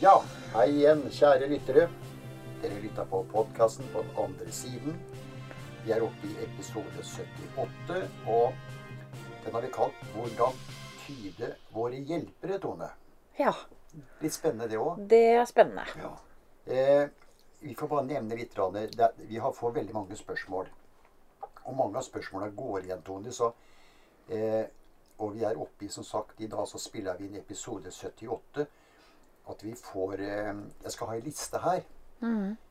Ja, hei igjen, kjære lyttere. Dere lytta på podkasten på den andre siden. Vi er oppe i episode 78, og den har vi kalt 'Hvordan tyde våre hjelpere', Tone. Ja, Litt spennende, det òg. det er spennende. Ja. Eh, vi får bare nevne litt. Det, vi har fått veldig mange spørsmål. Og mange av spørsmålene går igjen, Tone. Så, eh, og vi er oppe i, som sagt, i dag så spiller vi inn episode 78. At vi får eh, Jeg skal ha ei liste her.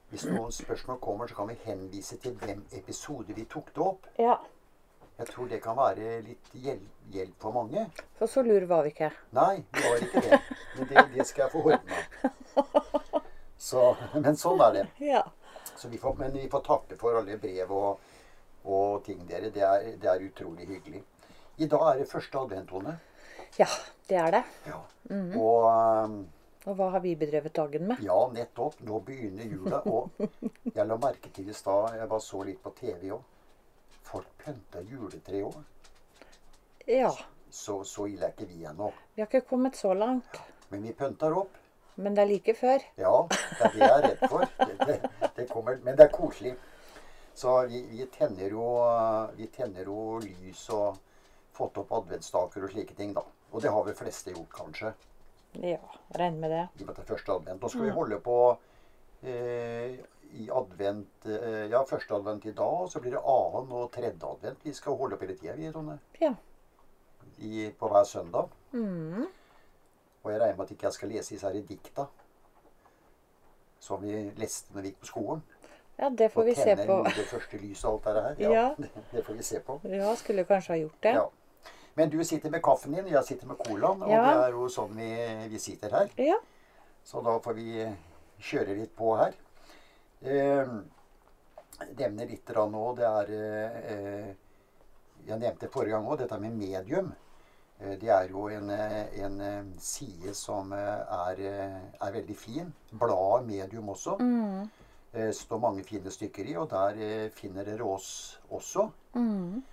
Hvis noen spørsmål kommer, så kan vi henvise til hvem episode vi tok det opp. Ja, Jeg tror det kan være litt hjelp, hjelp for mange. for så lur var vi ikke. Nei, vi var ikke det. Men det, det skal jeg få ordna. Så, men sånn er det. Ja. Så vi får, men vi får takke for alle brev og, og ting dere. Det er, det er utrolig hyggelig. I dag er det første adventtone. ja, det er det. Ja. Og um, Og hva har vi bedrevet dagen med? ja, nettopp. Nå begynner jula. Og jeg la merke til i stad Jeg bare så litt på TV òg. Folk pynta juletre òg. Ja, Så, så ille er ikke vi ennå. vi har ikke kommet så langt. Men vi pynter opp. Men det er like før. Ja, det er det jeg er redd for. Det, det, det kommer, men det er koselig. Så vi, vi, tenner jo, vi tenner jo lys og fått opp adventsstaker og slike ting, da. Og det har vel fleste gjort, kanskje. Ja, regner med det. I og med at det er første advent. Nå skal vi holde på eh, i advent eh, Ja, første advent i dag, og så blir det annen og tredje advent. Vi skal holde på hele tida, vi, Tone. Ja. I, på hver søndag. Mm. Og jeg regner med at ikke jeg skal lese disse her dikta som vi leste når vi gikk på skolen. Ja, det får Og vi se tenner på. det første lyset og alt det her. Ja, Ja. Det får vi se på. Ja, skulle kanskje ha gjort det. Ja. Men du sitter med kaffen din, jeg sitter med colaen. Og Ja. det er jo sånn vi, vi sitter her. Ja. Så da får vi kjøre litt på her. Eh, nevne litt da nå, det er eh, Jeg nevnte forrige gang òg dette med medium. Eh, Det er jo en, eh, en eh, side som eh, er, er veldig fin. Bladet Medium også. Mm. Eh, står mange fine stykker i, og der finner dere oss også. Mm.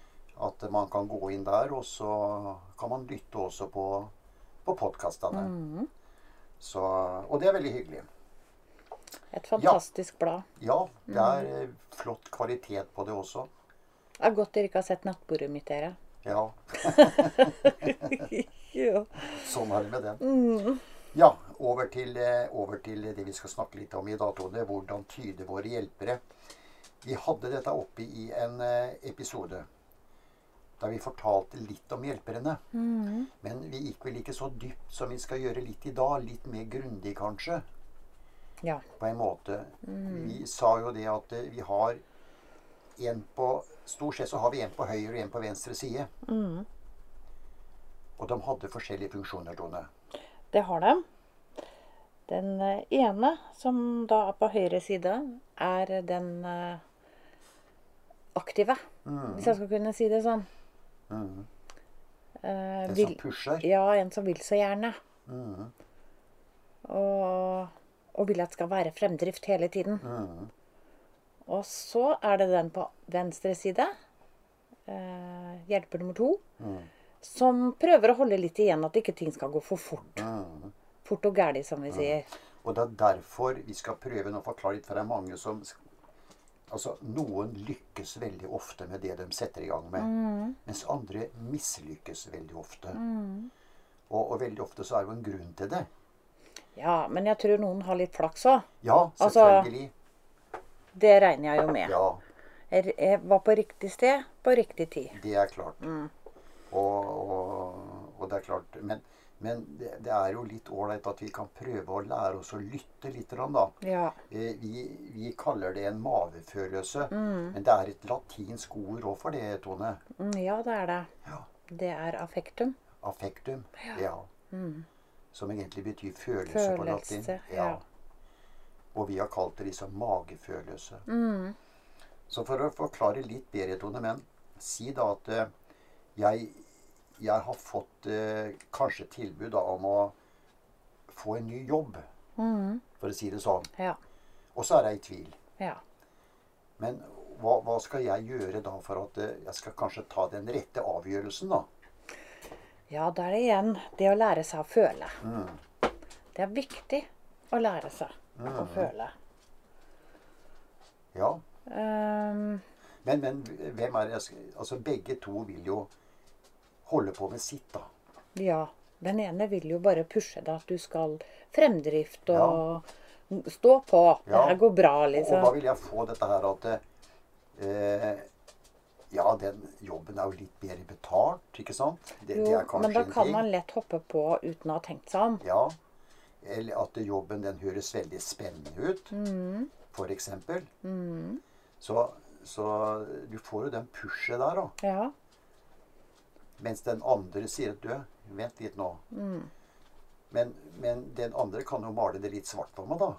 At man kan gå inn der, og så kan man lytte også på, på podkastene. Mm. Så, og det er veldig hyggelig. Et fantastisk blad. Ja, det er mm. flott kvalitet på det også. Det er godt dere ikke har sett nattbordet mitt, dere. Ja, ja. sånn er det med den. Mm. Ja, over til, eh, over til det vi skal snakke litt om i dag, Tone. Hvordan tyde våre hjelpere. Vi hadde dette oppe i en episode. episode da vi fortalte litt om hjelperne. Mm. Men vi gikk vel ikke så dypt som vi skal gjøre litt i dag. Litt mer grundig, kanskje. Ja. På en måte. Vi sa jo det at eh, vi har en på Stort sett så har vi en på høyre og en på venstre side. Mm. Og de hadde forskjellige funksjoner, Tone. Det har de. Den eh, ene, som da er på høyre side, er den eh, aktive. Hvis jeg skal kunne si det sånn. Mhm. Eh, En vil, som pusher. ja, en som vil så gjerne. Mhm. Og, og vil at det skal være fremdrift hele tiden. Mhm. Og så er det den på venstre side, eh, hjelper nummer to, Mhm. som prøver å holde litt igjen at ikke ting skal gå for fort. Mhm. Fort og gæli, som vi sier. Og det er derfor vi skal prøve å forklare litt, for det er mange som Altså, noen lykkes veldig ofte med det de setter i gang med. Mens andre mislykkes veldig ofte. Og, og veldig ofte så er det jo en grunn til det. Ja, men jeg tror noen har litt flaks òg. Ja, Altså- selvfølgelig. Det regner jeg jo med. Ja, Jeg jeg var på riktig sted på riktig tid. det er klart. Og, og, og det er klart Men, men det, det er jo litt ålreit at vi kan prøve å lære oss å lytte litt. Da. Ja. Eh, Vi, vi kaller det en mavefølelse. Men det er et latinsk ord òg for det, Tone. Mm, ja, det er det. Ja. Det er affektum. Affektum. Ja. Som egentlig betyr følelse, på latin. Følelse, ja. Og vi har kalt det liksom magefølelse. Så for å forklare litt bedre, Tone, men si da at eh, jeg, jeg har fått eh, kanskje tilbud da, om å få en ny jobb, for å si det sånn. Ja. Og så er jeg i tvil. Ja. Men hva, hva skal jeg gjøre da for at eh, jeg skal kanskje ta den rette avgjørelsen, da? ja, da er det igjen det å lære seg å føle. Mm. Det er viktig. å lære seg å føle. Ja. Um, Men, men hvem er det Altså, begge to vil jo holde på med sitt, da. ja. Den ene vil jo bare pushe deg at du skal fremdrift og stå på. Det Ja. her går bra, liksom. Og da vil jeg få dette her at eh, Ja, den jobben er jo litt bedre betalt, ikke sant? Det, det Jo, kanskje men da kan man lett hoppe på uten å ha tenkt seg om. Ja. Eller at jobben den høres veldig spennende ut, Mm. for eksempel. Så, så du får jo den pushet der, da. Ja. Mens den andre sier at du, vent litt nå. Mm. Men, men den andre kan jo male det litt svart på meg, da.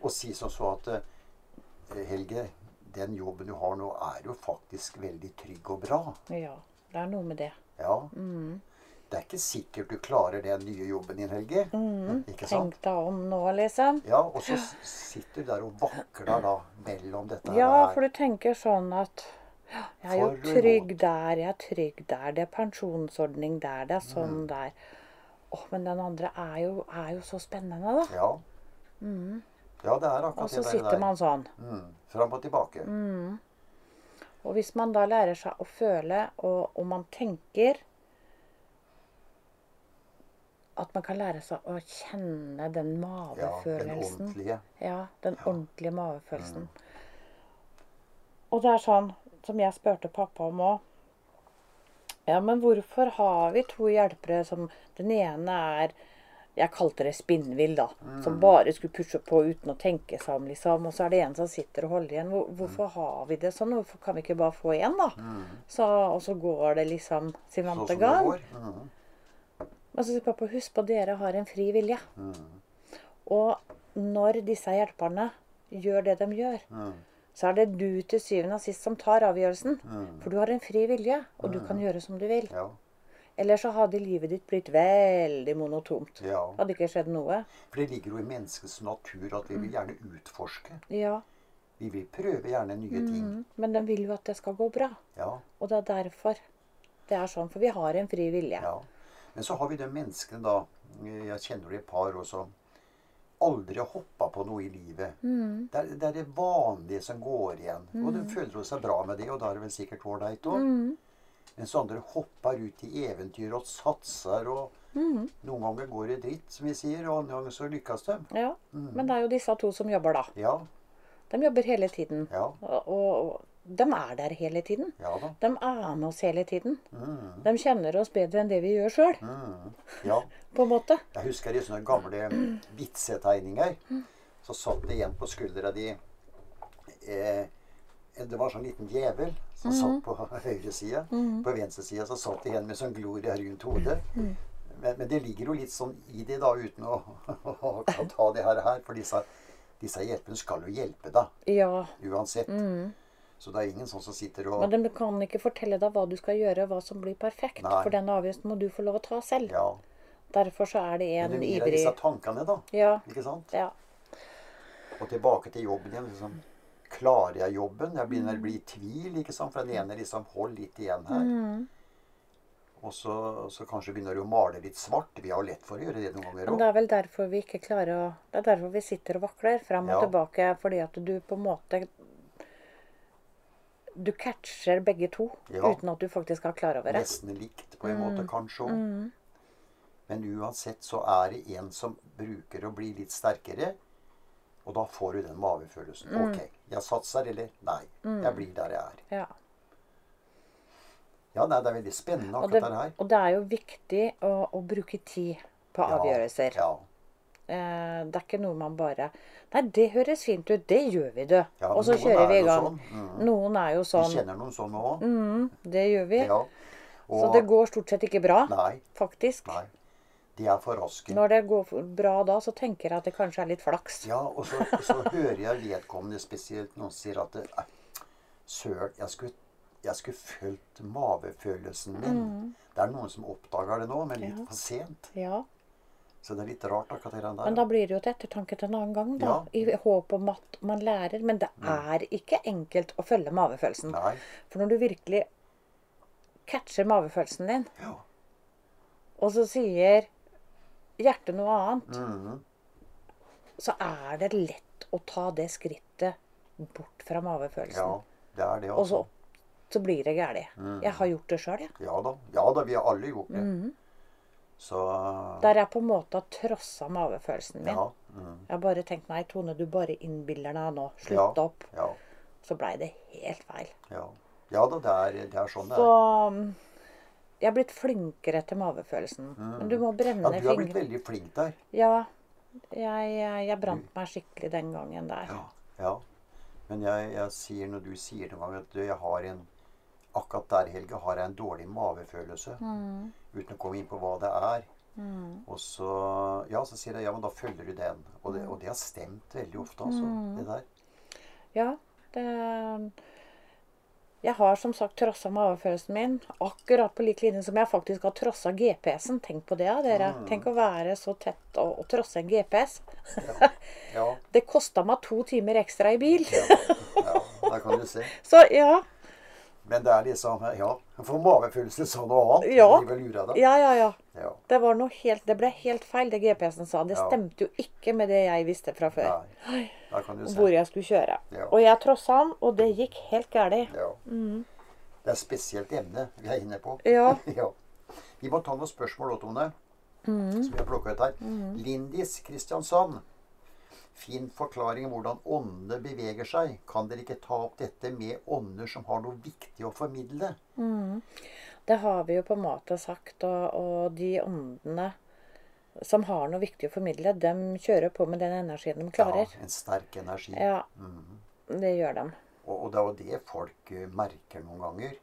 Og si som så at eh, Helge, den jobben du har nå, er jo faktisk veldig trygg og bra. ja. Det er noe med det. Ja. Mm. Det er ikke sikkert du klarer den nye jobben din, Helge. Ikke sant? Tenk deg om nå, liksom. Ja, og så sitter du der og vakler da mellom dette her. Ja, for du tenker sånn at ja, jeg er jo trygg der, jeg er trygg der, det er pensjonsordning der, det er sånn der. Åh, men den andre er jo, er jo så spennende, da. Ja. Ja, det er akkurat det der. Og så sitter man sånn. Mm. Fram og tilbake. Og hvis man da lærer seg å føle, og, og man tenker at man kan lære seg å kjenne den Ja, den mavefølelsen. ordentlige. Ja, den ordentlige mavefølelsen. Og det er sånn som jeg spurte pappa om òg. Ja, men hvorfor har vi to hjelpere som Den ene er Jeg kalte det spinnvill, da. Som bare skulle pushe på uten å tenke seg om, liksom. Og så er det en som sitter og holder igjen. Hvor, hvorfor har vi det sånn? Hvorfor kan vi ikke bare få én, da? Så, og så går det liksom sin vante gang. Og Men så sier pappa, husk på dere har en fri vilje. Mm. Og når disse hjelperne gjør det de gjør, Mm. Så er det du til syvende og sist som tar avgjørelsen. Mm. For du har en fri vilje, og du kan gjøre som du vil. Ja. Ellers så hadde livet ditt blitt veldig monotont. ja. Hadde ikke skjedd noe. For det ligger jo i menneskets natur at vi vil gjerne utforske. Ja, Vi vil prøve gjerne nye ting. mm. men de vil jo at det skal gå bra. Ja. Og det er derfor det er sånn. For vi har en fri vilje. ja. Men så har vi de menneskene, da. Jeg kjenner det et par også. Aldri har hoppa på noe i livet. Mm. Det, er, det er det vanlige som går igjen. Og de føler jo seg bra med det, og da er det vel sikkert ålreit òg. Mm. Mens andre hopper ut i eventyr og satser, og Mm. noen ganger går det dritt, som vi sier, og andre ganger så lykkes de. Ja, Men det er jo disse to som jobber, da. Ja. De jobber hele tiden. Ja. Og, og de er der hele tiden. Ja da. De er med oss hele tiden. Mm. De kjenner oss bedre enn det vi gjør sjøl, Mm. Ja. på en måte. Jeg husker i sånne gamle vitsetegninger. Så satt det igjen på skuldra di eh, Det var sånn liten djevel som satt på høyre side. På venstre side så satt det igjen med sånn gloria rundt hodet. Men, men det ligger jo litt sånn i det, da, uten å, å ta det her. her for disse, disse hjelpene skal jo hjelpe deg Ja. uansett. Så det er ingen sånn som sitter og Men de kan ikke fortelle deg hva du skal gjøre, hva som blir perfekt. Nei. For den avgjørelsen må du få lov å ta selv. Ja. Derfor så er det en ivrig Men du gir deg disse tankene, da. Ja. Ikke sant? ja. Og tilbake til jobben igjen. Liksom, klarer jeg jobben? Jeg begynner å bli i tvil. ikke sant? For den ene liksom Hold litt igjen her. Mm. Og så, så kanskje begynner du å male litt svart. Vi har lett for å gjøre det noen ganger Men det er vel derfor vi ikke klarer å Det er derfor vi sitter og vakler frem og Ja. tilbake. Fordi at du på en måte Du catcher begge to Ja. uten at du faktisk har klar over det. Nesten likt på en måte, Mm. kanskje òg. Men uansett så er det en som bruker å bli litt sterkere. Og da får du den mavefølelsen. Mm. OK, jeg satser, eller nei. Jeg blir der jeg er. Ja. Ja, nei, det er veldig spennende Og det, akkurat det her. og det er jo viktig å, å bruke tid på avgjørelser. Ja. Eh, det er ikke noe man bare Nei, det høres fint ut. Det gjør vi, du. Ja, og så kjører er vi i gang. sånn. Mm. Noen er jo sånn. Vi kjenner noen sånne òg. Mm, det gjør vi. Ja. Så det går stort sett ikke bra, Nei. faktisk. Nei. De er for raske. Når det går bra da, så tenker jeg at det kanskje er litt flaks. Ja, og så, så hører jeg vedkommende spesielt noen sier at det, «Nei, Søren, jeg skulle, jeg skulle fulgt mavefølelsen min. Det er noen som oppdager det nå, men litt Mm. Ja. for sent. Ja. Så det er litt rart akkurat det der. Men da blir det jo til ettertanke til en annen gang, da. Ja. I håp om at man lærer. Men det er ikke enkelt å følge mavefølelsen. Nei. For når du virkelig catcher mavefølelsen din, Ja. og så sier hjertet noe annet, Mhm. så er det lett å ta det skrittet bort fra mavefølelsen. Ja, det er det, også. Og så, altså. så blir det galt. Mm. Jeg har gjort det sjøl, jeg. Ja da. Ja da, vi har alle gjort det. Mhm. Så Der jeg på en måte har trossa mavefølelsen min. Ja. Mm, Jeg har bare tenkt nei, Tone, du bare innbiller deg nå. Ja. Slutt opp. ja. Så blei det helt feil. Ja. Ja da, det er, det er sånn det er. Så jeg har blitt flinkere til mavefølelsen. Men du må brenne fingrene. Ja, du har blitt veldig flink der. Ja. Jeg, jeg, brant meg skikkelig den gangen der. Ja. ja. Men jeg, jeg sier når du sier til meg at jeg har en Akkurat der, Helge, har jeg en dårlig mavefølelse. Mm. Uten å komme inn på hva det er. Og så Ja, så sier jeg ja, men da følger du den. Og det, og det har stemt veldig ofte, altså. Mm. Det der. Ja, det Jeg har som sagt trossa mavefølelsen min, akkurat på lik linje som jeg faktisk har trossa GPS-en. Tenk på det, ja, dere. Mm. Tenk å være så tett og, og trosse en GPS. Ja. Det kosta meg to timer ekstra i bil. ja. ja. Der kan du se. Så ja. Men det er liksom Ja. For mavefølelse sa noe annet. Ja. De vil lure deg. Ja, ja, ja. Ja. Det var noe helt Det ble helt feil, det GPS-en sa. Det stemte jo ikke med det jeg visste fra før. Nei. Der kan du se. Hvor jeg skulle kjøre. Ja. Og jeg trossa han, og det gikk helt galt. Ja. Det er spesielt emne vi er inne på. Ja. ja. Vi må ta noen spørsmål òg, Tone. Som vi har plukka ut her. Lindis Kristiansand. Fin forklaring om hvordan åndene beveger seg. Kan dere ikke ta opp dette med ånder som har noe viktig å formidle? Det har vi jo på en måte sagt, og, og de åndene som har noe viktig å formidle, de kjører på med den energien de klarer. Ja, en sterk energi. Ja, det gjør de. Og, og det er jo det folk eh, merker noen ganger.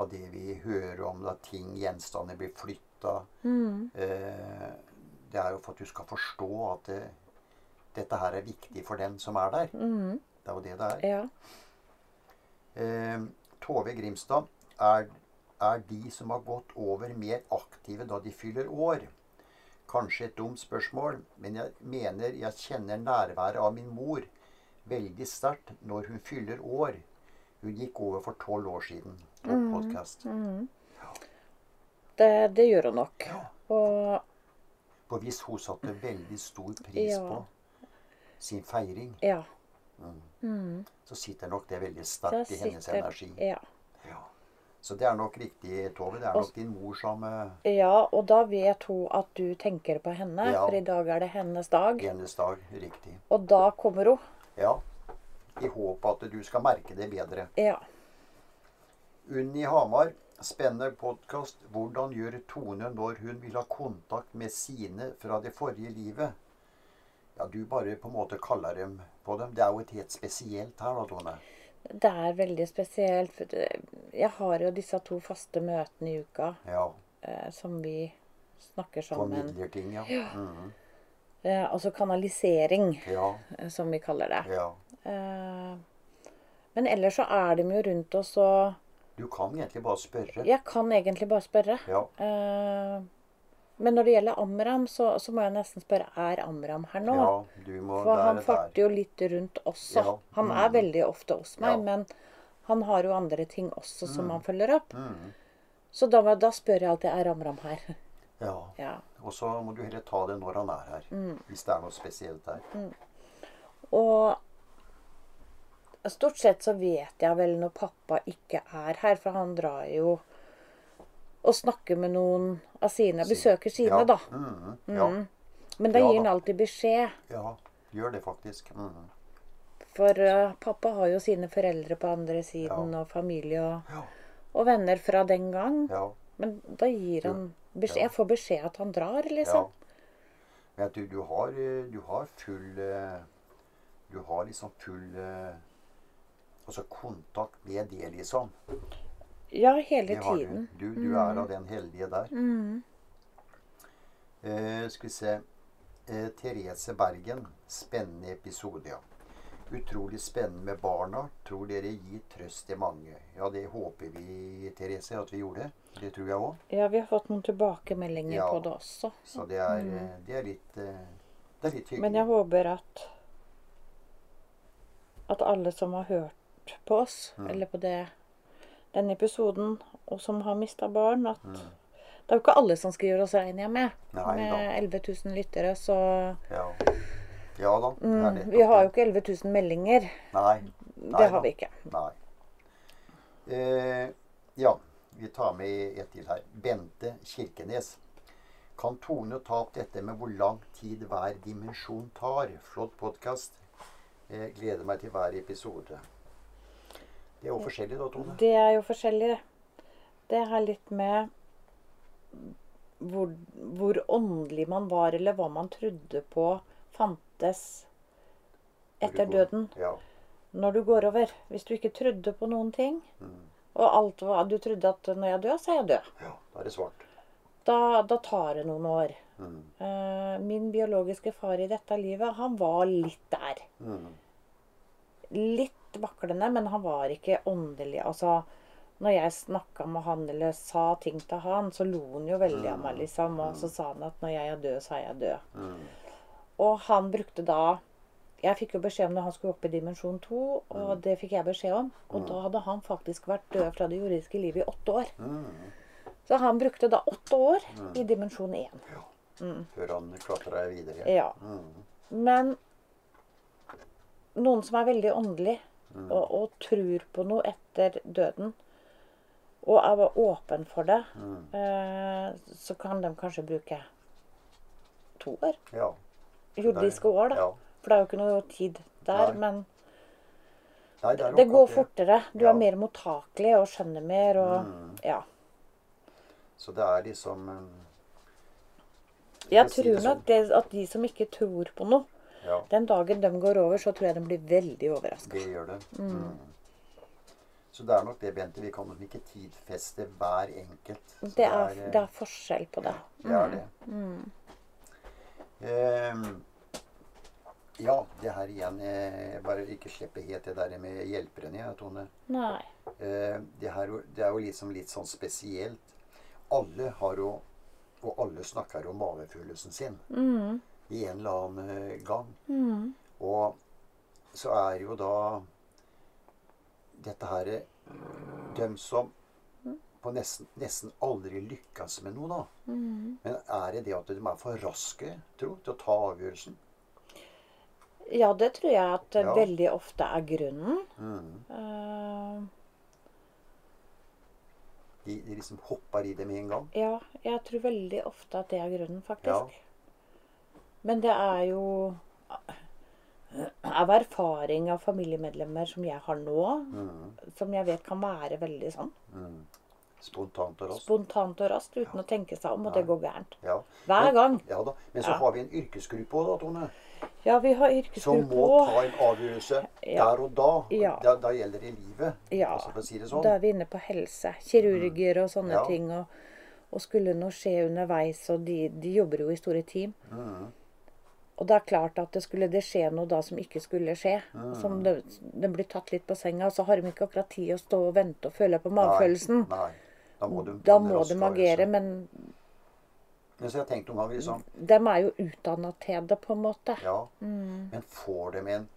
Av det vi hører om at ting, gjenstander blir flytta. Eh, det er jo for at du skal forstå at det, dette her er viktig for den som er der. Det er jo det det er. Ja. Eh, Tove Grimstad, er, er de som har gått over mer aktive da de fyller år? Kanskje et dumt spørsmål, men jeg mener jeg kjenner nærværet av min mor veldig sterkt når hun fyller år. Hun gikk over for tolv år siden på podkast. Det, det gjør hun nok. Ja. Og På hvis hun satte veldig stor pris Ja. på sin feiring, ja. så sitter nok det veldig sterkt i hennes sitter- energi. Ja. Ja. Så det er nok riktig, Tove. Det er nok din mor som eh, ja, og da vet hun at du tenker på henne, Ja. for i dag er det hennes dag. hennes dag. Riktig. Og da kommer hun. Ja. I håp at du skal merke det bedre. Ja. Unni Hamar, spennende podkast. Hvordan gjør Tone når hun vil ha kontakt med sine fra det forrige livet? Ja, du bare på en måte kaller dem på dem. Det er jo et helt spesielt her, da, Tone. Det er veldig spesielt. Jeg har jo disse to faste møtene i uka Ja. eh, som vi snakker sammen. Formidler ting, ja. ja. Mm -hmm. altså kanalisering, Ja. eh, som vi kaller det. Ja. Men ellers så er de jo rundt oss, og Du kan egentlig bare spørre. jeg kan egentlig bare spørre. Ja. Men når det gjelder Amram, så, så må jeg nesten spørre er Amram her nå. ja du må For han farter jo litt rundt også. Ja. Han er Mm. veldig ofte hos meg, Ja. men han har jo andre ting også som han følger opp. Mm. Så da, da spør jeg alltid er Amram her. Ja. ja. Og så må du heller ta det når han er her. Mm. Hvis det er noe spesielt der. Og stort sett så vet jeg vel når pappa ikke er her, for han drar jo og snakker med noen av sine, besøker sine, ja. da. Mm. Ja. Men da gir han alltid beskjed. ja. Gjør det faktisk. Mhm. For uh, pappa har jo sine foreldre på andre siden, og familie og, Ja. og venner fra den gang. Ja. Men da gir han beskjed. Jeg får beskjed at han drar, liksom. At du, du, har, eh, du har full eh, Du har liksom full Altså kontakt med det, liksom. Ja, hele tiden. du. Du, du er av den heldige der. Mm. Eh, skal vi se eh, Therese Bergen. Spennende episode, ja. Utrolig spennende med barna. Tror dere gir trøst til mange. Ja, det håper vi, Therese, at vi gjorde. Det tror jeg òg. Ja, vi har fått noen tilbakemeldinger Ja. på det også. Så det er, mm. det er litt eh, Det er litt hyggelig. Mm. Men jeg håper at at alle som har hørt på oss, Mm. eller på det, denne episoden, og som har mista barn at Mm. Det er jo ikke alle som skriver oss, regner jeg med. Nei med da. 11 000 lyttere, så Ja. Ja da. Mm, vi har jo ikke 11 000 meldinger. Nei. Det har da. vi ikke. Nei. Eh, ja, vi tar med et til her. Bente Kirkenes. Kan Tone ta opp dette med hvor lang tid hver dimensjon tar? Flott podkast. Eh, gleder meg til hver episode. Det er jo forskjellig da, Tone. Det er jo forskjellig, det. Det har litt med hvor, hvor åndelig man var, eller hva man trodde på fantes etter døden. Ja. Når du går over. Hvis du ikke trodde på noen ting, Mm. og alt var Du trodde at når jeg dør, så er jeg død. ja, da er det svart. Da, da tar det noen år. Mm. Uh, min biologiske far i dette livet, han var litt der. Mm. litt vaklende, men han var ikke åndelig. Altså, når jeg snakka med han eller sa ting til han, så lo han jo veldig av meg, liksom. Og så sa han at når jeg er død, så er jeg død. Mm. Og han brukte da Jeg fikk jo beskjed om når han skulle opp i dimensjon to, og det fikk jeg beskjed om. Og da hadde han faktisk vært død fra det jordiske livet i åtte år. Mm. Så han brukte da åtte år i dimensjon én. Før han klatra videre. Ja. Mm. Men noen som er veldig åndelig Mm. Og, og tror på noe etter døden, og er åpen for det, Mm. eh, så kan de kanskje bruke to år. Ja. Jordiske år, da. Ja. For det er jo ikke noe tid der. Nei. Men Nei, det det går fortere. Du Ja. er mer mottakelig og skjønner mer og Mm. Ja. Så det er liksom um, Jeg tror si det nok sånn. det at de som ikke tror på noe, Ja, den dagen de går over, så tror jeg de blir veldig overraska. det gjør det. Mm. Så det er nok det, Bente. Vi kan nok ikke tidfeste hver enkelt. Så Det er, eh, det er forskjell på det. Det er det. Ehm, ja, det her igjen jeg Bare ikke slippe helt det der med hjelperne, Tone. Nei. Eh, det, her, det er jo liksom litt sånn spesielt. Alle har jo Og alle snakker om magefølelsen sin Mm. I en eller annen eh, gang. Mm. Og så er jo da dette her Dem som på nesten, nesten aldri lykkes med noe, da. Mm. Men er det det at de er for raske, tro, til å ta avgjørelsen? Ja, det tror jeg at eh, Ja. veldig ofte er grunnen. Mm. Uh, De, de liksom hopper i det med en gang. ja, jeg tror veldig ofte at det er grunnen, faktisk. Ja. Men det er jo av erfaring av familiemedlemmer som jeg har nå, Mm. som jeg vet kan være veldig sånn Mm. Spontant og raskt. spontant og raskt uten å tenke seg om, og det går gærent. Ja. Hver Men- gang. Ja da. Men så Ja. har vi en yrkesgruppe òg, da, Tone. Ja, vi har yrkesgruppe Som må ta en avgjørelse Ja. der og da. Ja. Da, da gjelder det livet. Ja, Altså, si det sånn. da er vi inne på helse. Kirurger og sånne Ja. ting. Og, og skulle noe skje underveis, og de, de jobber jo i store team. Mm. Og det er klart at det skulle det skje noe da som ikke skulle skje. Mm. Som det, den blir tatt litt på senga, og så har de ikke akkurat tid å stå og vente og føle på magefølelsen. Nei. Nei. Da må du Da må de agere, men Men så jeg tenkt noen ganger liksom de er jo utdanna til det, på en måte. Ja. Mm. Men får de en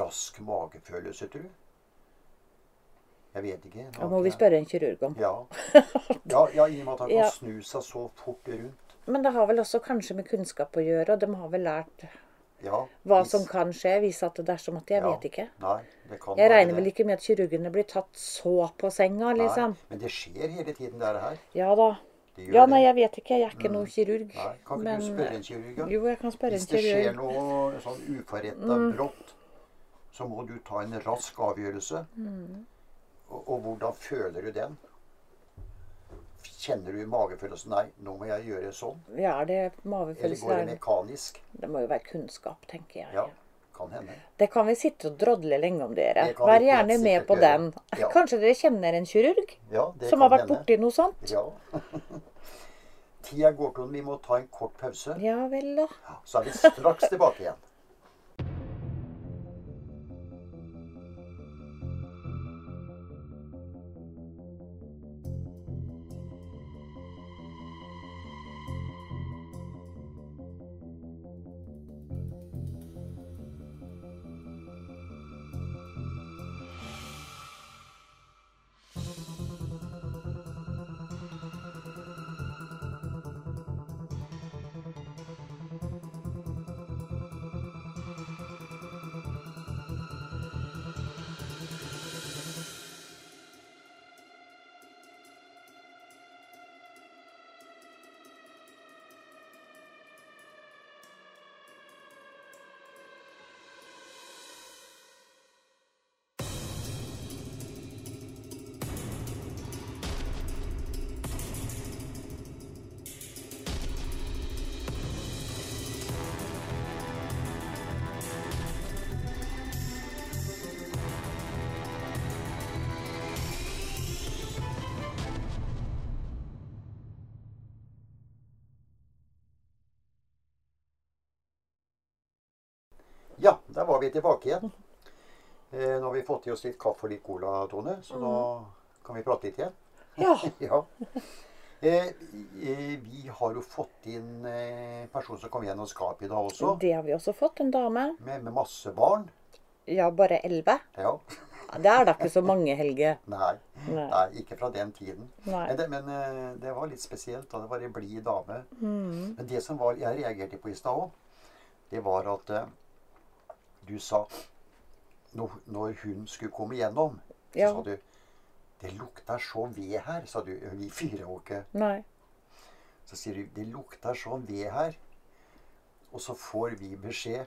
rask magefølelse, tror du? Jeg vet ikke. Da må vi spørre en kirurg om. Ja. ja, ja i og med at han kan snu seg så fort rundt. Men det har vel også kanskje med kunnskap å gjøre, og de har vel lært Ja, hva hvis- som kan skje. Hvis at det er som at Jeg Ja. vet ikke. Nei, det kan Jeg regner vel ikke med at kirurgene blir tatt så på senga, liksom. Nei, men det skjer hele tiden, det her. Ja da. Ja, nei, jeg vet ikke. Jeg er ikke noe kirurg. Nei, kan ikke men- du spørre en kirurg? Jo, jeg kan spørre en kirurg. Hvis det skjer noe sånn uforretta Mm. brått, så må du ta en rask avgjørelse. Mm. Og, og hvordan føler du den? Kjenner du magefølelsen Nei, nå må jeg gjøre sånn. Ja, er magefølelsen Eller går det mekanisk? Det må jo være kunnskap, tenker jeg. Ja, kan hende. Det kan vi sitte og drodle lenge om, dere. Det Vær gjerne med på gjøre. den. Ja. Kanskje dere kjenner en kirurg Ja, det som har vært borti noe sånt? Ja. Tida går til vi må ta en kort pause. Ja vel, da. Så er vi straks tilbake igjen. Der var vi tilbake igjen. Eh, nå har vi fått i oss litt kaffe og litt cola, Tone, så nå kan vi prate litt igjen. Ja. ja. Eh, eh, vi har jo fått inn eh, person som kom gjennom skapet i dag også, Det har vi også fått. En dame. med, med masse barn. Ja, bare elleve. Ja. Det er da ikke så mange, Helge. Nei, Nei. ikke fra den tiden. Men, det, men eh, det var litt spesielt. da. Det var ei blid dame. Mm. Men det som var, jeg reagerte på i stad òg, det var at du sa når, hun skulle komme gjennom, så Ja. sa du Det lukter så ved her, sa du. Vi fyrer jo ikke. Nei. Så sier du det lukter sånn ved her. Og så får vi beskjed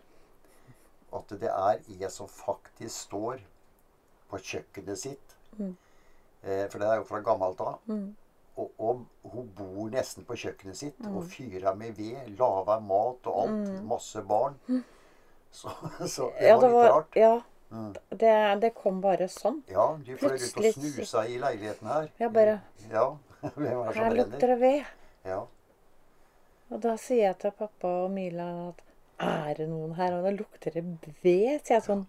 at det er en som faktisk står på kjøkkenet sitt. Mm. Eh, for det er jo fra gammelt av. Mm. Og, og hun bor nesten på kjøkkenet sitt Mm. og fyrer med ved. Lager mat og alt. Masse barn. Så, så det Ja, var litt var rart. Ja. Mm. Det, det kom bare sånn. Ja, de fløy ut og snusa i leiligheten her. Ja, bare Ja, er Her lukter det ved. Ja. Og da sier jeg til pappa og Mila at er det noen her? Og da lukter det ved, sier jeg sånn.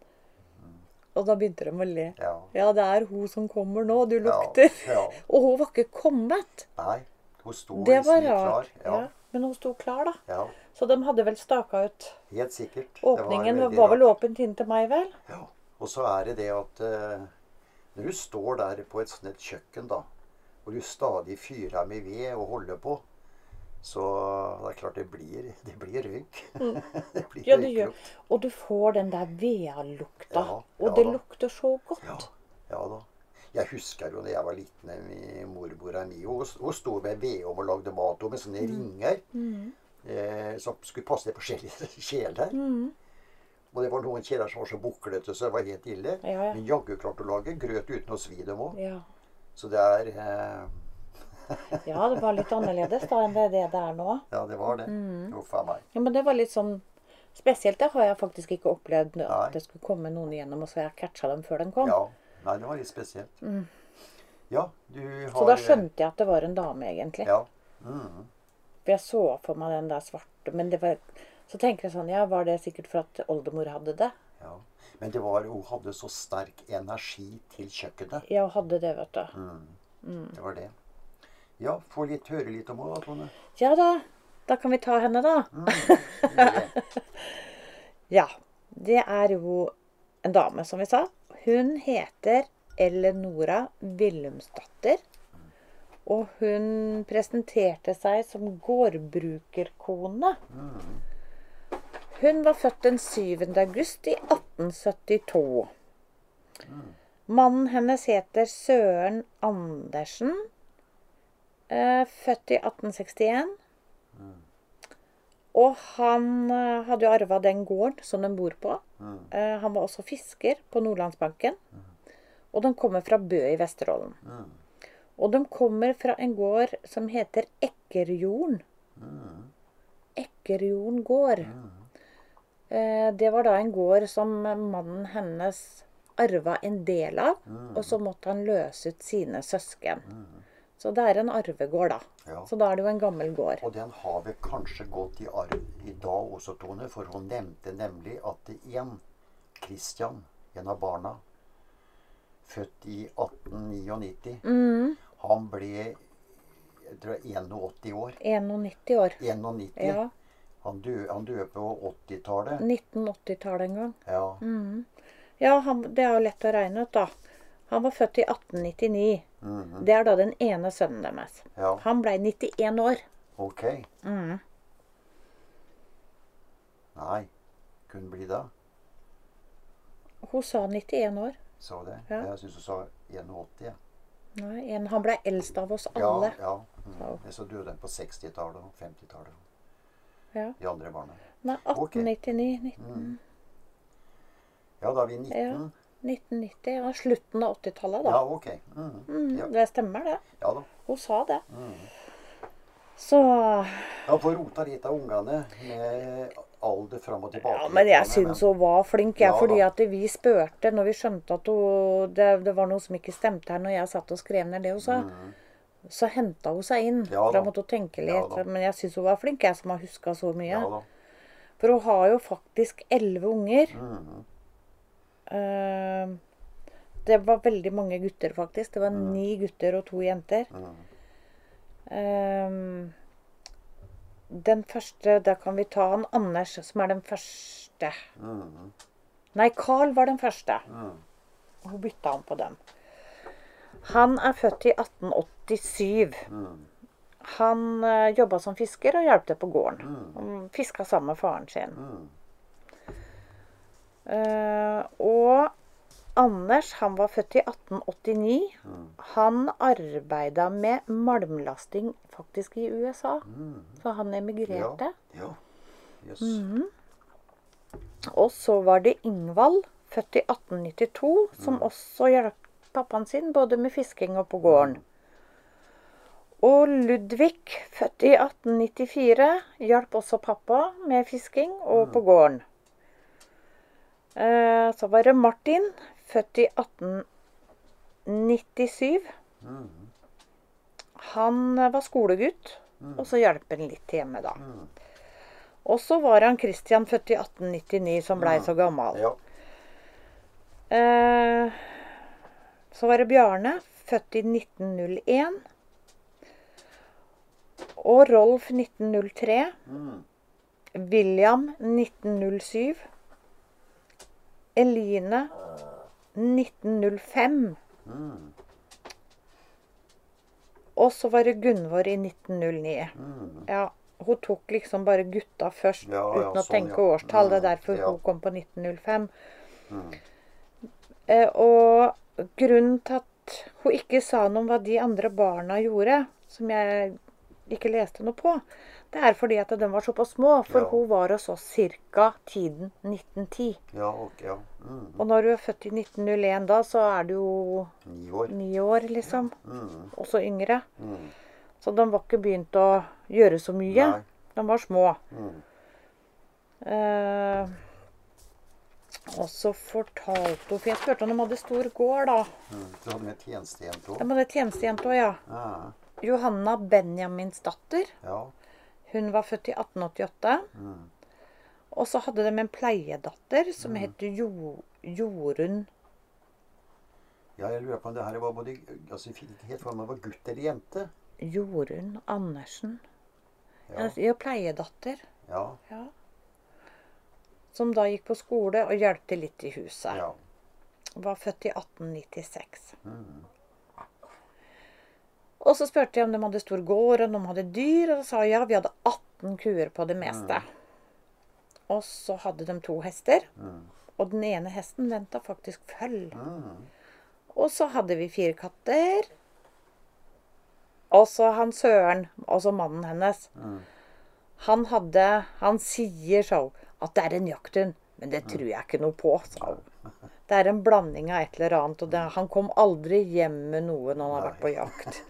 Og da begynte de å le. ja. Ja, det er hun som kommer nå. Du lukter. ja. Og hun var ikke kommet. Nei, hun sto liksom klar. Ja. Men hun sto klar, da. ja, Så de hadde vel staka ut helt sikkert. Åpningen var, var, vel åpent inn til meg, vel? Ja. Og så er det det at eh, når du står der på et sånt et kjøkken, da, og du stadig fyrer med ved og holder på, så det er klart det blir, det blir det blir Mm. Ja, det gjør. Og du får den der vedlukta. Ja, og det da. lukter så godt. Ja, ja da. Jeg husker jo da jeg var liten, i mormora mi hun, hun sto ved vedovn og lagde mat med sånne ringer Mm. eh, som skulle passe forskjellige kjeler. Mm. Og det var noen kjeler som var så buklete så det var helt ille. Ja, ja. Men jaggu klarte å lage grøt uten å svi dem òg. Ja. Så det er eh, ja, det var litt annerledes da enn det det er nå. Ja, det var det. Mm. Uff a meg. Ja, men det var litt sånn Spesielt det har jeg faktisk ikke opplevd Nei. at det skulle komme noen igjennom, og så jeg catcha dem før de kom. Ja. Nei, det var litt spesielt. Ja, du har Mm. Så da skjønte jeg at det var en dame, egentlig. Ja. Mm. For jeg så for meg den der svarte Men det var Så tenker jeg sånn Ja, var det sikkert for at oldemor hadde det? ja. Men det var, hun hadde så sterk energi til kjøkkenet. Ja, hun hadde det, vet du. Mm. Det var det. Ja, få litt høre litt om henne, da, Tone. Ja da. Da kan vi ta henne, da. Mm. Ja. Det er jo en dame, som vi sa. Hun heter Eleonora Willumsdatter. Og hun presenterte seg som gårdbrukerkone. Hun var født den 7. august i 1872. Mannen hennes heter Søren Andersen. eh, Født i 1861. Og han eh, hadde jo arva den gården som de bor på. Mm. Eh, Han var også fisker på Nordlandsbanken. Og de kommer fra Bø i Vesterålen. Mm. Og de kommer fra en gård som heter Ekkerjorden. Mm. Ekkerjorden gård. Eh, Det var da en gård som mannen hennes arva en del av. Mm. Og så måtte han løse ut sine søsken. Så det er en arvegård, da. Ja. Så da er det jo en gammel gård. Og den har vel kanskje gått i arv i dag også, Tone, for hun nevnte nemlig at en Christian, en av barna, født i 1899, Mm, han ble jeg tror 81 år. 91 år. 91. Ja. Han døde, han døde på 80-tallet. 1980-tallet en gang. Ja. Mm. Ja, han, det er jo lett å regne ut, da. Han var født i 1899. Mhm. Det er da den ene sønnen deres. ja. Han blei 91 år. Ok. Mm. Nei. Kunne bli da. Hun sa 91 år. Sa det. Ja. Jeg syns hun sa 81. ja. Nei, en, han blei eldst av oss alle. ja. Mm. Så. Så døde han på 60-tallet og 50-tallet. Ja. De andre barna. Nei, Ok. 1899. 19, Mm. Ja, da er vi 19. Ja. 1990. Ja, slutten av 80-tallet, da. Ja, ok. Mm. Mm, Ja. Det stemmer, det. ja da. Hun sa det. Mm. Så Ja, for rota litt av ungene med alder fram og tilbake. Ja, men jeg syns hun var flink, jeg. Ja, fordi at vi spurte når vi skjønte at hun, det, det var noe som ikke stemte her når jeg satt og skrev ned det hun sa. Mm. Så henta hun seg inn. Ja, da. da måtte hun tenke litt. Ja, men jeg syns hun var flink, jeg som har huska så mye. Ja da. For hun har jo faktisk elleve unger. Mhm. Eh, det var veldig mange gutter, faktisk. Det var ni gutter og to jenter. Mm. Uh, den første, da kan vi ta han Anders, som er den første. Mm. Nei, Carl var den første. Hun bytta han på dem. Han er født i 1887. Mhm. Han uh, jobba som fisker og hjalp til på gården. Mm. Fiska sammen med faren sin. Eh, og Anders han var født i 1889. Mhm. Han arbeida med malmlasting faktisk i USA. Mhm. Så han emigrerte. Ja. Jøss. Mhm. Og så var det Ingvald, født i 1892, som også hjalp pappaen sin både med fisking og på gården. Og Ludvig, født i 1894, hjalp også pappa med fisking og på gården. Eh, Så var det Martin, født i 1897. Mhm. Han var skolegutt, og så hjalp han litt hjemme, da. Mhm. Og så var han Christian, født i 1899, som blei så gammel. Ja. Eh, Så var det Bjarne, født i 1901. Og Rolf 1903. Mhm. William 1907. Eline 1905. Mm. Og så var det Gunvor i 1909. Mm. Ja, hun tok liksom bare gutta først Ja, ja, uten å sånn, tenke årstall. Det er Mm, derfor hun kom på 1905. Mhm. Eh, og grunnen til at hun ikke sa noe om hva de andre barna gjorde, som jeg ikke leste noe på, det er fordi at de var såpass små. For Ja. hun var hos oss ca. tiden 1910. Ja, ok, ja. Mm. Og når du er født i 1901 da, så er du jo Ni år. ni år, liksom. Mm. Også yngre. Mm. Så de var ikke begynt å gjøre så mye. Nei. De var små. Mhm. Eh, og så fortalte hun For jeg spurte om de hadde stor gård, da. Mm. Du hadde med en òg? De hadde tjenestejente òg, ja. Ja. Johanna Benjamins datter. ja. Hun var født i 1888. Mm. Og så hadde de en pleiedatter som het jo, Jorunn Ja, jeg lurer på om det her var både altså, Jeg fikk ikke helt for meg var gutt eller jente. Jorunn Andersen. Ja. Ja, pleiedatter. Ja. Ja. Som da gikk på skole og hjalp til litt i huset. ja. Var født i 1896. Mhm. Og så spurte jeg om de hadde stor gård, og om de hadde dyr. Og da sa jeg ja, vi hadde 18 kuer på det meste. Og så hadde de to hester. Mm. Og den ene hesten venta faktisk føll. Mm. Og så hadde vi fire katter. Og så han Søren, altså mannen hennes. Mhm. Han hadde Han sier så at det er en jakthund. Men det tror jeg ikke noe på, sa hun. Det er en blanding av et eller annet. Og det, han kom aldri hjem med noe når han har vært på jakt.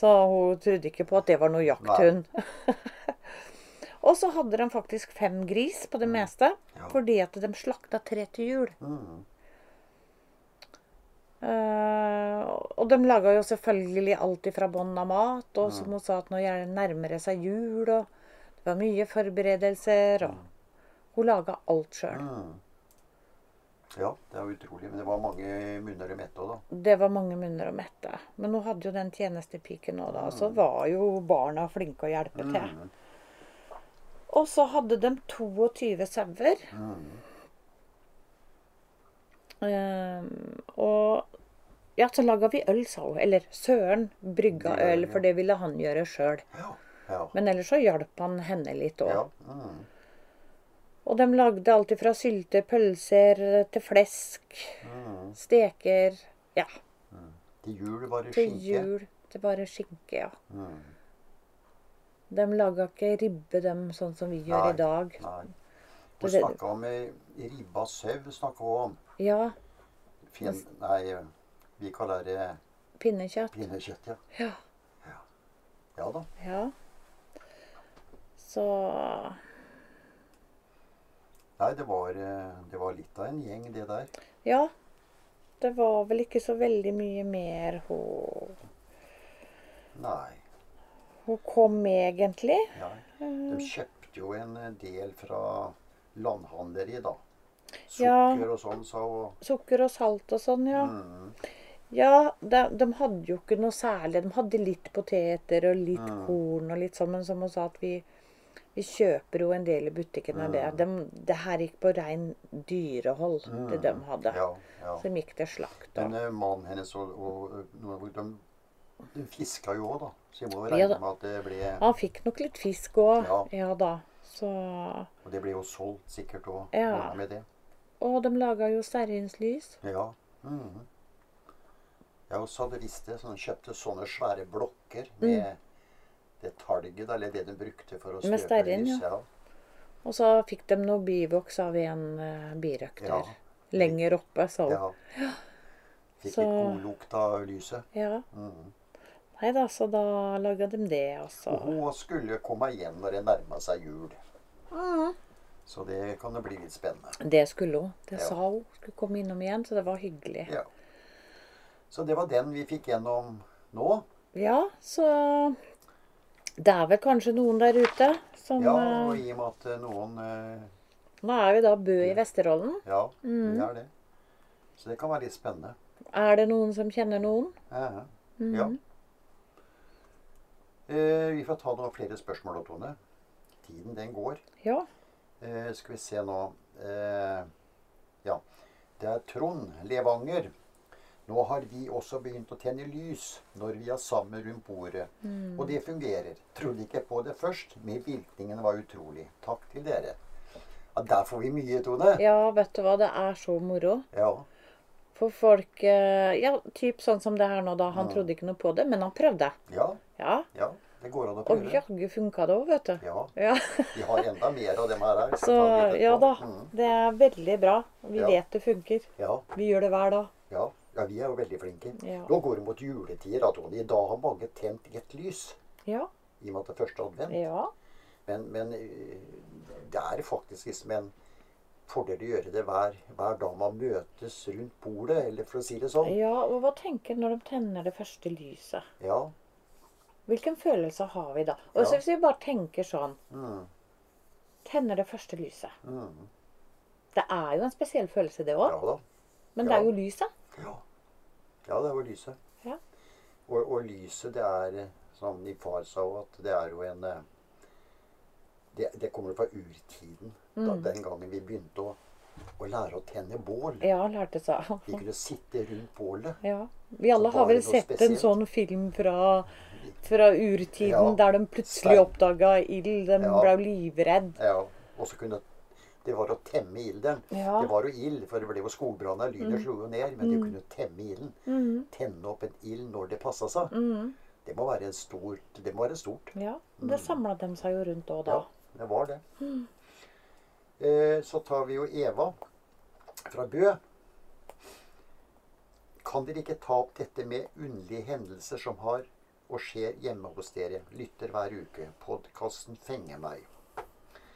Så hun trodde ikke på at det var noe jakthund. og så hadde de faktisk fem gris på det meste. Ja. Fordi at de slakta tre til jul. Mm. Uh, og de laga jo selvfølgelig alt fra bånn av mat. Og som hun sa, at nå nærmer det seg jul, og det var mye forberedelser. Og hun laga alt sjøl. Mhm. Ja, det er utrolig. Men det var mange munner å mette òg, da. Det var mange munner å mette. Men hun hadde jo den tjenestepiken òg, da. Så var jo barna flinke å hjelpe til. Mhm. Og så hadde de 22 sauer. Mm. Um, og ja, så laga vi øl, sa hun. Eller Søren brygga øl, for det ville han gjøre sjøl. Ja. Ja. Men ellers så hjalp han henne litt òg. ja. Og de lagde alt fra sylte, pølser til flesk, Mm. steker Ja, Til jul var det til skinke. jul. Det bare skinke, ja. Mm. De laga ikke ribbe, dem, sånn som vi gjør Nei. i dag. Nei. Du snakka om ribba sau. snakka hun om. Ja, Fin, nei, vi kaller det pinnekjøtt. pinnekjøtt, ja. Ja. Ja da. ja. Så Nei, det var, eh, det var litt av en gjeng, det der. Ja. Det var vel ikke så veldig mye mer hun, Nei. hun kom med, egentlig. Ja. De kjøpte jo en eh, del fra landhandleri, da. Ja. Sukker og sånn, sa hun. Sukker og salt og sånn, ja. Mm. Ja, de, de hadde jo ikke noe særlig. De hadde litt poteter og litt Mm. korn og litt sånn, men som hun sa at vi, vi kjøper jo en del i butikken av det. De, det her gikk på rein dyrehold, det de hadde. Mm. Ja, ja. Som gikk til slakt. Men eh, mannen hennes og, og noen, de, de fiska jo òg, da. Så jeg må jo regne med at det ble Han fikk nok litt fisk òg. Ja. Ja. da. Så Og det ble jo solgt sikkert òg Ja. med det. Og de laga jo stearinslys. Ja. Mm. Jeg visst det. Så de kjøpte sånne svære blokker med det talget, eller det de brukte for å støpe stearin, lys. ja. Ja. Og så fikk de noe bivoks av en uh, birøkter Ja. lenger oppe. Så ja. Fikk Så- litt god lukt av lyset. ja. Mm. Nei da, så da laga de det, altså. Og hun skulle komme igjen når det nærma seg jul. Mm. Så det kan jo bli litt spennende. Det skulle hun. Det sa hun. Skulle komme innom igjen, så det var hyggelig. Ja. Så det var den vi fikk gjennom nå. Ja, så det er vel kanskje noen der ute som Ja, eh, og i og med at eh, noen eh, Nå er vi da Bø i Vesterålen. Ja, Mm. vi er det. Så det kan være litt spennende. Er det noen som kjenner noen? Ja. Mm. ja. Eh, vi får ta noen flere spørsmål, Tone. Tiden, den går. Ja. Eh, skal vi se nå eh, Ja. Det er Trond Levanger. Nå har vi også begynt å tenne lys når vi er sammen rundt bordet. Mm. Og det fungerer. Trodde ikke på det først, men virkningen var utrolig. Takk til dere. Ja, Der får vi mye, Tone. ja, vet du hva, det er så moro. Ja. For folk eh, Ja, typ sånn som det her nå, da. Mm. Han trodde ikke noe på det, men han prøvde. Ja, Ja. ja. Det går an å Og prøve. jaggu funka det òg, vet du. Ja. Ja. Vi har enda mer av dem her. her. Så ja da. Mm. Det er veldig bra. Vi vet det funker. Ja, Vi gjør det hver dag. ja, ja, vi er jo veldig flinke. Ja. Nå går det mot juletider, da, Tony. I dag har mange tent ett lys. Ja. I og med at det er første advent. Ja. Men, men eh, det er faktisk liksom en fordel å gjøre det hver, hver dag man møtes rundt bordet, eller for å si det sånn. ja. Og hva tenker du når de tenner det første lyset? Ja. Hvilken følelse har vi da? Og Ja. hvis vi bare tenker sånn Mm, Tenner det første lyset. mm. Det er jo en spesiell følelse, det òg. Ja da. Men det er jo lyset. Ja. Ja, det var lyset. Ja. Og, og lyset, det er eh, som min far sa, at det er jo en eh, Det, det kommer fra urtiden. Da, Mm. den gangen vi begynte å, å lære å tenne bål. Ja, lærte seg. Vi kunne sitte rundt bålet. Ja. Vi alle har vel sett spesielt. en sånn film fra, fra urtiden Ja. der de plutselig oppdaga ild. De Ja. ble livredd. Ja, og så kunne Det var å temme ilden. Ja. Det var jo ild, for det ble jo skogbranner. Lynet slo jo ned. Men du kunne temme ilden. Mm. Tenne opp en ild når det passa seg. Mm. Det må være en stort, det må være stort. Ja. Det samla de seg jo rundt òg da. Ja, det var det. Eh, så tar vi jo Eva fra Bø. Kan dere ikke ta opp dette med underlige hendelser som har og skjer hjemme hos dere? Lytter hver uke. Podkasten fenger meg.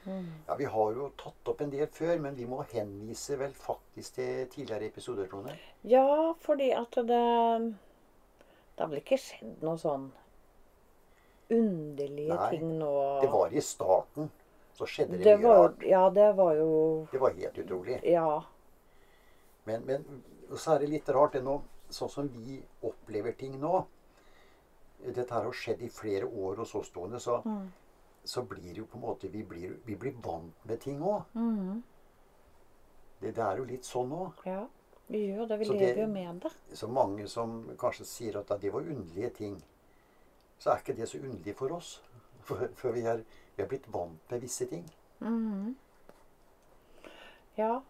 Ja, Vi har jo tatt opp en del før, men vi må henvise vel faktisk til tidligere episoder, Tone? Ja, fordi at det Det har vel ikke skjedd noe sånn underlige Nei, ting nå Det var i starten. Så skjedde det, Det mye var, rart. Ja, det var jo Det var helt utrolig. Ja. Men, men så er det litt rart det nå, sånn som vi opplever ting nå. Dette har skjedd i flere år hos oss stående, så, Mm. Så blir det jo på en måte Vi blir, vi blir vant med ting òg. Mm. Det, det er jo litt sånn òg. Ja. Vi gjør det. Vi Så det- lever jo med det. Så mange som kanskje sier at det var underlige ting, så er ikke det så underlig for oss. For, for vi, er, vi er blitt vant med visse ting. Mm. Ja.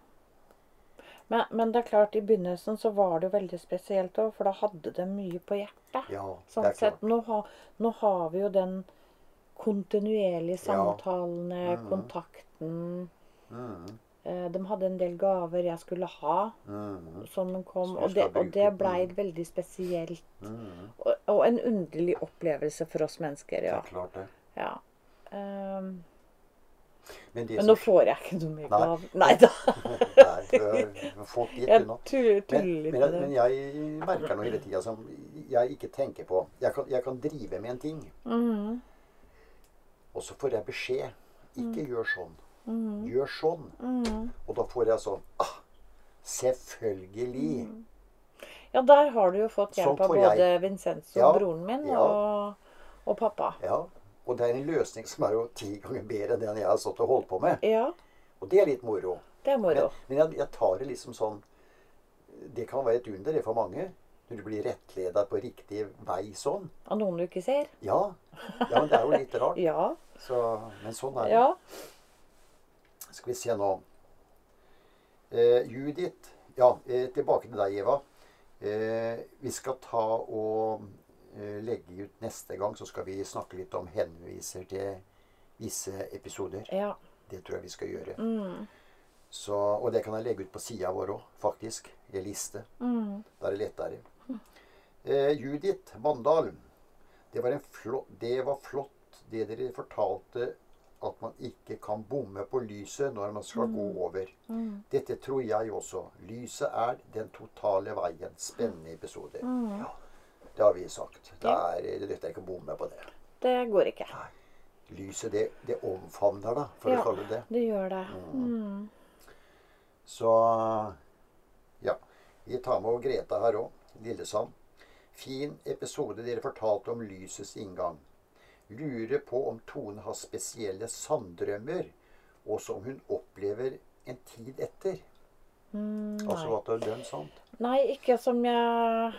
Men, men det er klart, i begynnelsen så var det jo veldig spesielt òg, for da hadde de mye på hjertet. Ja, det Sånn er sett, klart. nå, ha, nå har vi jo den kontinuerlige Ja. samtalene, Mhm. kontakten. Mm, Eh, De hadde en del gaver jeg skulle ha, mm, som kom. Som Og det, og det blei Mm. veldig spesielt. mm. Og, og en underlig opplevelse for oss mennesker, Det ja. er klart det. ja. Um, Men, det men nå får jeg ikke noe mye gav. Nei da. Jeg tuller, Men, litt jeg merker noe hele tida som jeg ikke tenker på. Jeg kan, jeg kan drive med en ting, Mhm. Og så får jeg beskjed. Ikke Mm. gjør sånn. Gjør sånn. Og da får jeg sånn ah, Selvfølgelig. Ja, der har du jo fått Sånn hjelp av både jeg- Vincenzo, Ja, broren min, ja. og, og pappa. Ja. Og det er en løsning som er jo ti ganger bedre enn den jeg har stått og holdt på med. Ja, Og det er litt moro. det er Men, moro. men jeg, jeg tar det liksom sånn Det kan være et under det for mange. Når du blir rettleda på riktig vei sånn. Av noen du ikke ser. Ja. ja men det er jo litt rart. Ja. Så, men sånn er det. Ja. Skal vi se nå. Eh, Judith. Ja, eh, tilbake til deg, Eva. Eh, vi skal ta og eh, legge ut neste gang, så skal vi snakke litt om henviser til visse episoder. Ja. Det tror jeg vi skal gjøre. Mm. Så, og det kan jeg legge ut på sida vår òg, faktisk. I liste. Mm. Da er det lettere. Eh, Judith Mandal. Det var, en flott, det var flott det dere fortalte at man ikke kan bomme på lyset når man skal gå over. Mm. Dette tror jeg også. Lyset er den totale veien. Spennende episode. Ja, det har vi sagt. Det er, det er ikke å bomme på det. Det går ikke. Lyset, det, det omfavner, da, for Ja. å kalle det det. Det gjør det. Mm. Så ja. Vi tar med Greta her òg. Lillesand. Fin episode dere fortalte om lysets inngang. Lurer på om Tone har spesielle sanddrømmer, og som hun opplever en tid etter. Mm, Altså at det er dønn sant. nei, ikke som jeg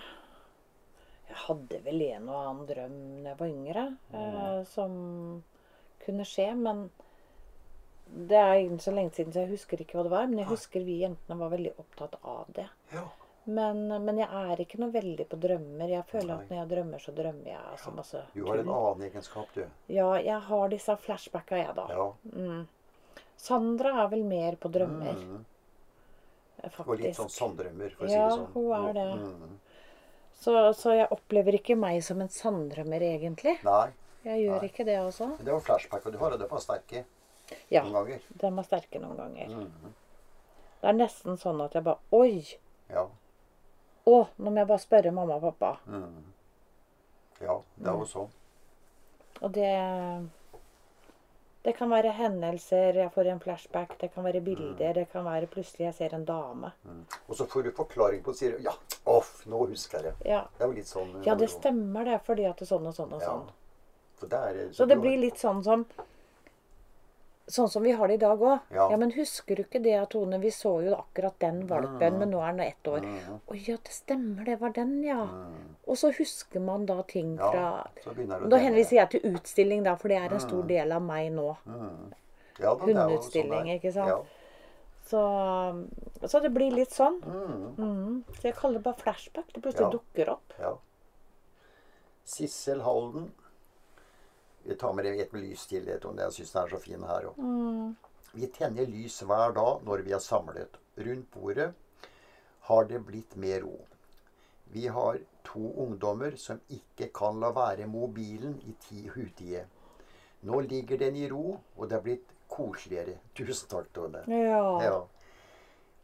Jeg hadde vel en og annen drøm da jeg var yngre, eh, som kunne skje, men det er ikke så lenge siden, så jeg husker ikke hva det var. Men jeg husker vi jentene var veldig opptatt av det. Ja. Men, men jeg er ikke noe veldig på drømmer. Jeg føler Nei. at når jeg drømmer, så drømmer jeg altså masse Du har en annen egenskap, du. Ja, jeg har disse flashbacka, jeg, da. Ja. Mm. Sandra er vel mer på drømmer, Mm. faktisk. Og litt sånn sanddrømmer, for å Ja, si det sånn. Ja, hun er det. Mm. Så, så jeg opplever ikke meg som en sanddrømmer, egentlig. Nei. Jeg gjør Nei. ikke det. Men det var flashback, og du har det på sterke Ja, noen ganger. Ja, de er sterke noen ganger. Mm. Det er nesten sånn at jeg bare Oi! Ja. Å, nå må jeg bare spørre mamma og pappa. Mm. Ja, det er jo sånn. Og det Det kan være hendelser, jeg får en flashback, det kan være bilder, det kan være plutselig jeg ser en dame. Mm. Og så får du forklaring på det, sier du ja, off, nå husker jeg det. Ja, Det er jo litt sånn ja det stemmer det, fordi at det er sånn og sånn og Ja. sånn. For det er, Så det blir litt sånn som Sånn som vi har det i dag òg. Ja. Ja. men husker du ikke det, Tone? Vi så jo akkurat den valpen, men nå er den ett år. Mm. Å ja, det stemmer, det var den, ja. Mm. Og så husker man da ting fra Da henviser jeg til utstilling, da, for det er en stor del av meg nå. Mm. Ja, sånn Hundeutstilling, er. ikke sant? Ja. Så, så det blir litt sånn. Mm. Mm. Så jeg kaller det bare flashback. Det plutselig Ja. dukker opp. ja. Sissel Halden. Vi tar med et lys til. Jeg syns den er så fin her òg. Mm. Vi tenner lys hver dag når vi er samlet. Rundt bordet har det blitt mer ro. Vi har to ungdommer som ikke kan la være mobilen i ti utide. Nå ligger den i ro, og det er blitt koseligere. Tusen takk, Tone. Ja. Ja,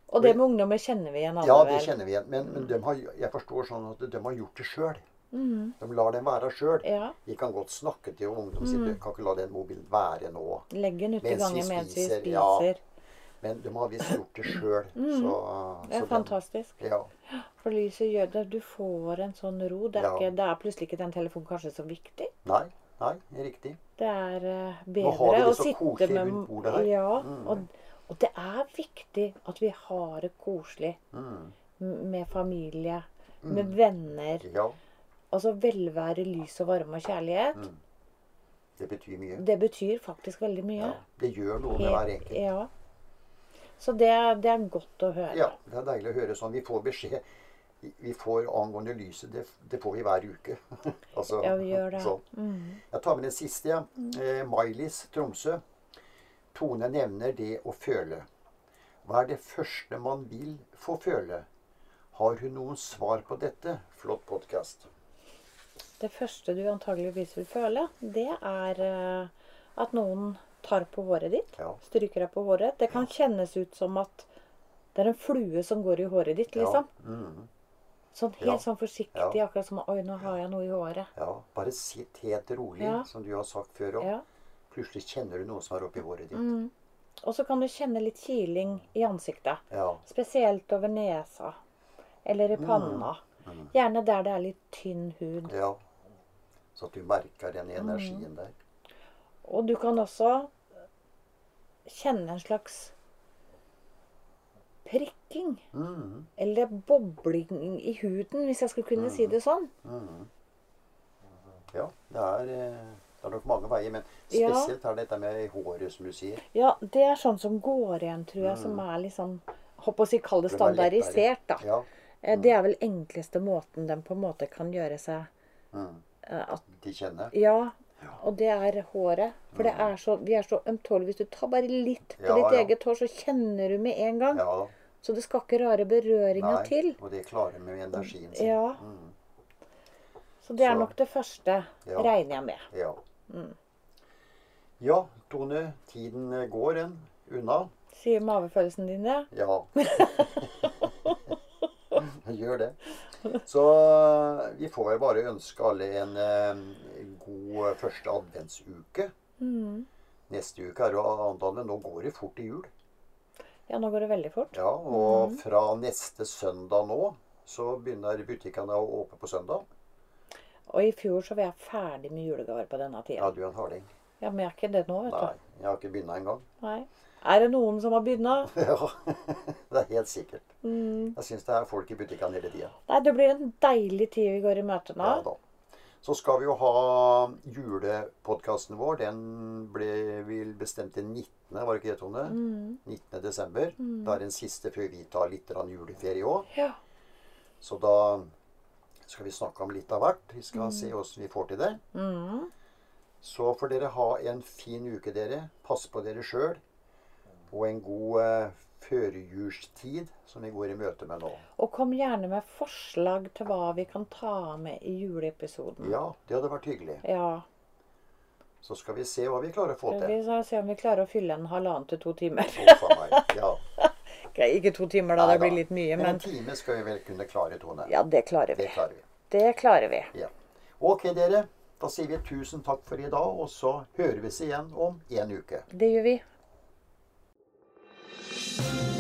Og det med ungdommer kjenner vi igjen ja det kjenner vi igjen. Men, men de har, jeg forstår sånn at de har gjort det sjøl. Mm. De lar den være sjøl. Ja. Vi kan godt snakke til ungdom og si du kan ikke la den mobilen være nå. Legg den uti Mens vi gangen mens vi spiser, ja. Men de har visst gjort det sjøl. Mm. Det er så den- fantastisk. Ja. For lyset gjør det. Du får en sånn ro. Det er, ikke, det er plutselig ikke den telefonen kanskje så viktig. Nei, nei, riktig. Det er eh, Nå har vi bedre det så koselig rundt bordet her. Ja. Mm. Og, og det er viktig at vi har det koselig Mm. med familie, med venner. Ja, Altså velvære, lys og varme og kjærlighet. Mm. det betyr mye. Det betyr faktisk veldig mye. Ja, det gjør noe med hver enkelt. Ja. Så det, det er godt å høre. Ja, det er deilig å høre sånn. Vi får beskjed vi- får angående lyset. Det, det får vi hver uke. altså, Ja, vi gjør det. Sånn. Mm. Jeg tar med den siste. Ja. Eh, Mailis, Tromsø. Tone nevner det å føle. Hva er det første man vil få føle? Har hun noen svar på dette? Flott podkast. Det første du antageligvis vil føle, det er eh, at noen tar på håret ditt. Ja. Stryker deg på håret. Det kan kjennes ut som at det er en flue som går i håret ditt, liksom. Ja. Mm, Sånn helt Ja. sånn forsiktig, akkurat som Oi, nå har jeg noe i håret. ja. Bare sitt helt rolig, som du har sagt før òg. Plutselig kjenner du noe som er oppi håret ditt. Mm. Og så kan du kjenne litt kiling i ansiktet. Ja. Spesielt over nesa. Eller i panna. Gjerne der det er litt tynn hud. ja. Så at du merker den energien der. Og du kan også kjenne en slags prikking. Mm. Eller bobling i huden, hvis jeg skulle kunne si det sånn. Ja, det er, eh, det er nok mange veier, men Ja. spesielt er dette med håret, som du sier. Ja, det er sånn som går igjen, tror jeg, som er litt sånn Håper å si kall det standardisert, da. Ja. Eh, Det er vel enkleste måten den på en måte kan gjøre seg Mm. At De kjenner. Ja. Og det er håret. For det er så, vi er så ømtålige. Hvis du tar bare litt på ditt eget hår, så kjenner du med en gang. Ja. Så det skal ikke rare berøringer Nei, til. og det klarer med energien sin. Ja. Mm. Så det er Så- nok det første, Ja. regner jeg med. Ja. Mm. ja, Tone. Tiden eh, går en unna. Sier mavefølelsen din det? Ja. Gjør det. Så eh, vi får vel bare ønske alle en eh, god første adventsuke. Mm. Neste uke er jo annet advent. Nå går det fort i jul. Ja, nå går det veldig fort. Ja, og fra neste søndag nå så begynner butikkene å åpne på søndag. Og i fjor så var jeg ferdig med julegaver på denne tida. Ja, du er en harding. Ja, men jeg er ikke det nå, vet du. Nei, jeg har ikke begynt engang. Er det noen som har begynna? Ja, det er helt sikkert. Mm. Jeg syns det er folk i butikkene hele tida. Nei, det blir en deilig tid vi går i møte nå. Ja, da. Så skal vi jo ha julepodkasten vår. Den ble vel bestemt til 19., var det ikke det, Tone? Mm. 19. desember. Da er den siste før vi tar litt juleferie òg. Ja. Så da skal vi snakke om litt av hvert. Vi skal se åssen vi får til det. Mm. Så får dere ha en fin uke, dere. Pass på dere sjøl. Og en god eh, førjulstid som vi går i møte med nå. Og kom gjerne med forslag til hva vi kan ta med i juleepisoden. Ja, det hadde vært hyggelig. Ja. Så skal vi se hva vi klarer å få til. Vi skal se om vi klarer å fylle en halvannen til to timer. Ja. Grei, ikke to timer, da. Det blir litt mye. Men en time skal vi vel kunne klare, Tone. ja, det klarer vi. Det klarer vi. Det klarer vi. Ja. Ok, dere. Da sier vi tusen takk for i dag, og så hører vi oss igjen om en uke. Det gjør vi. Thank you.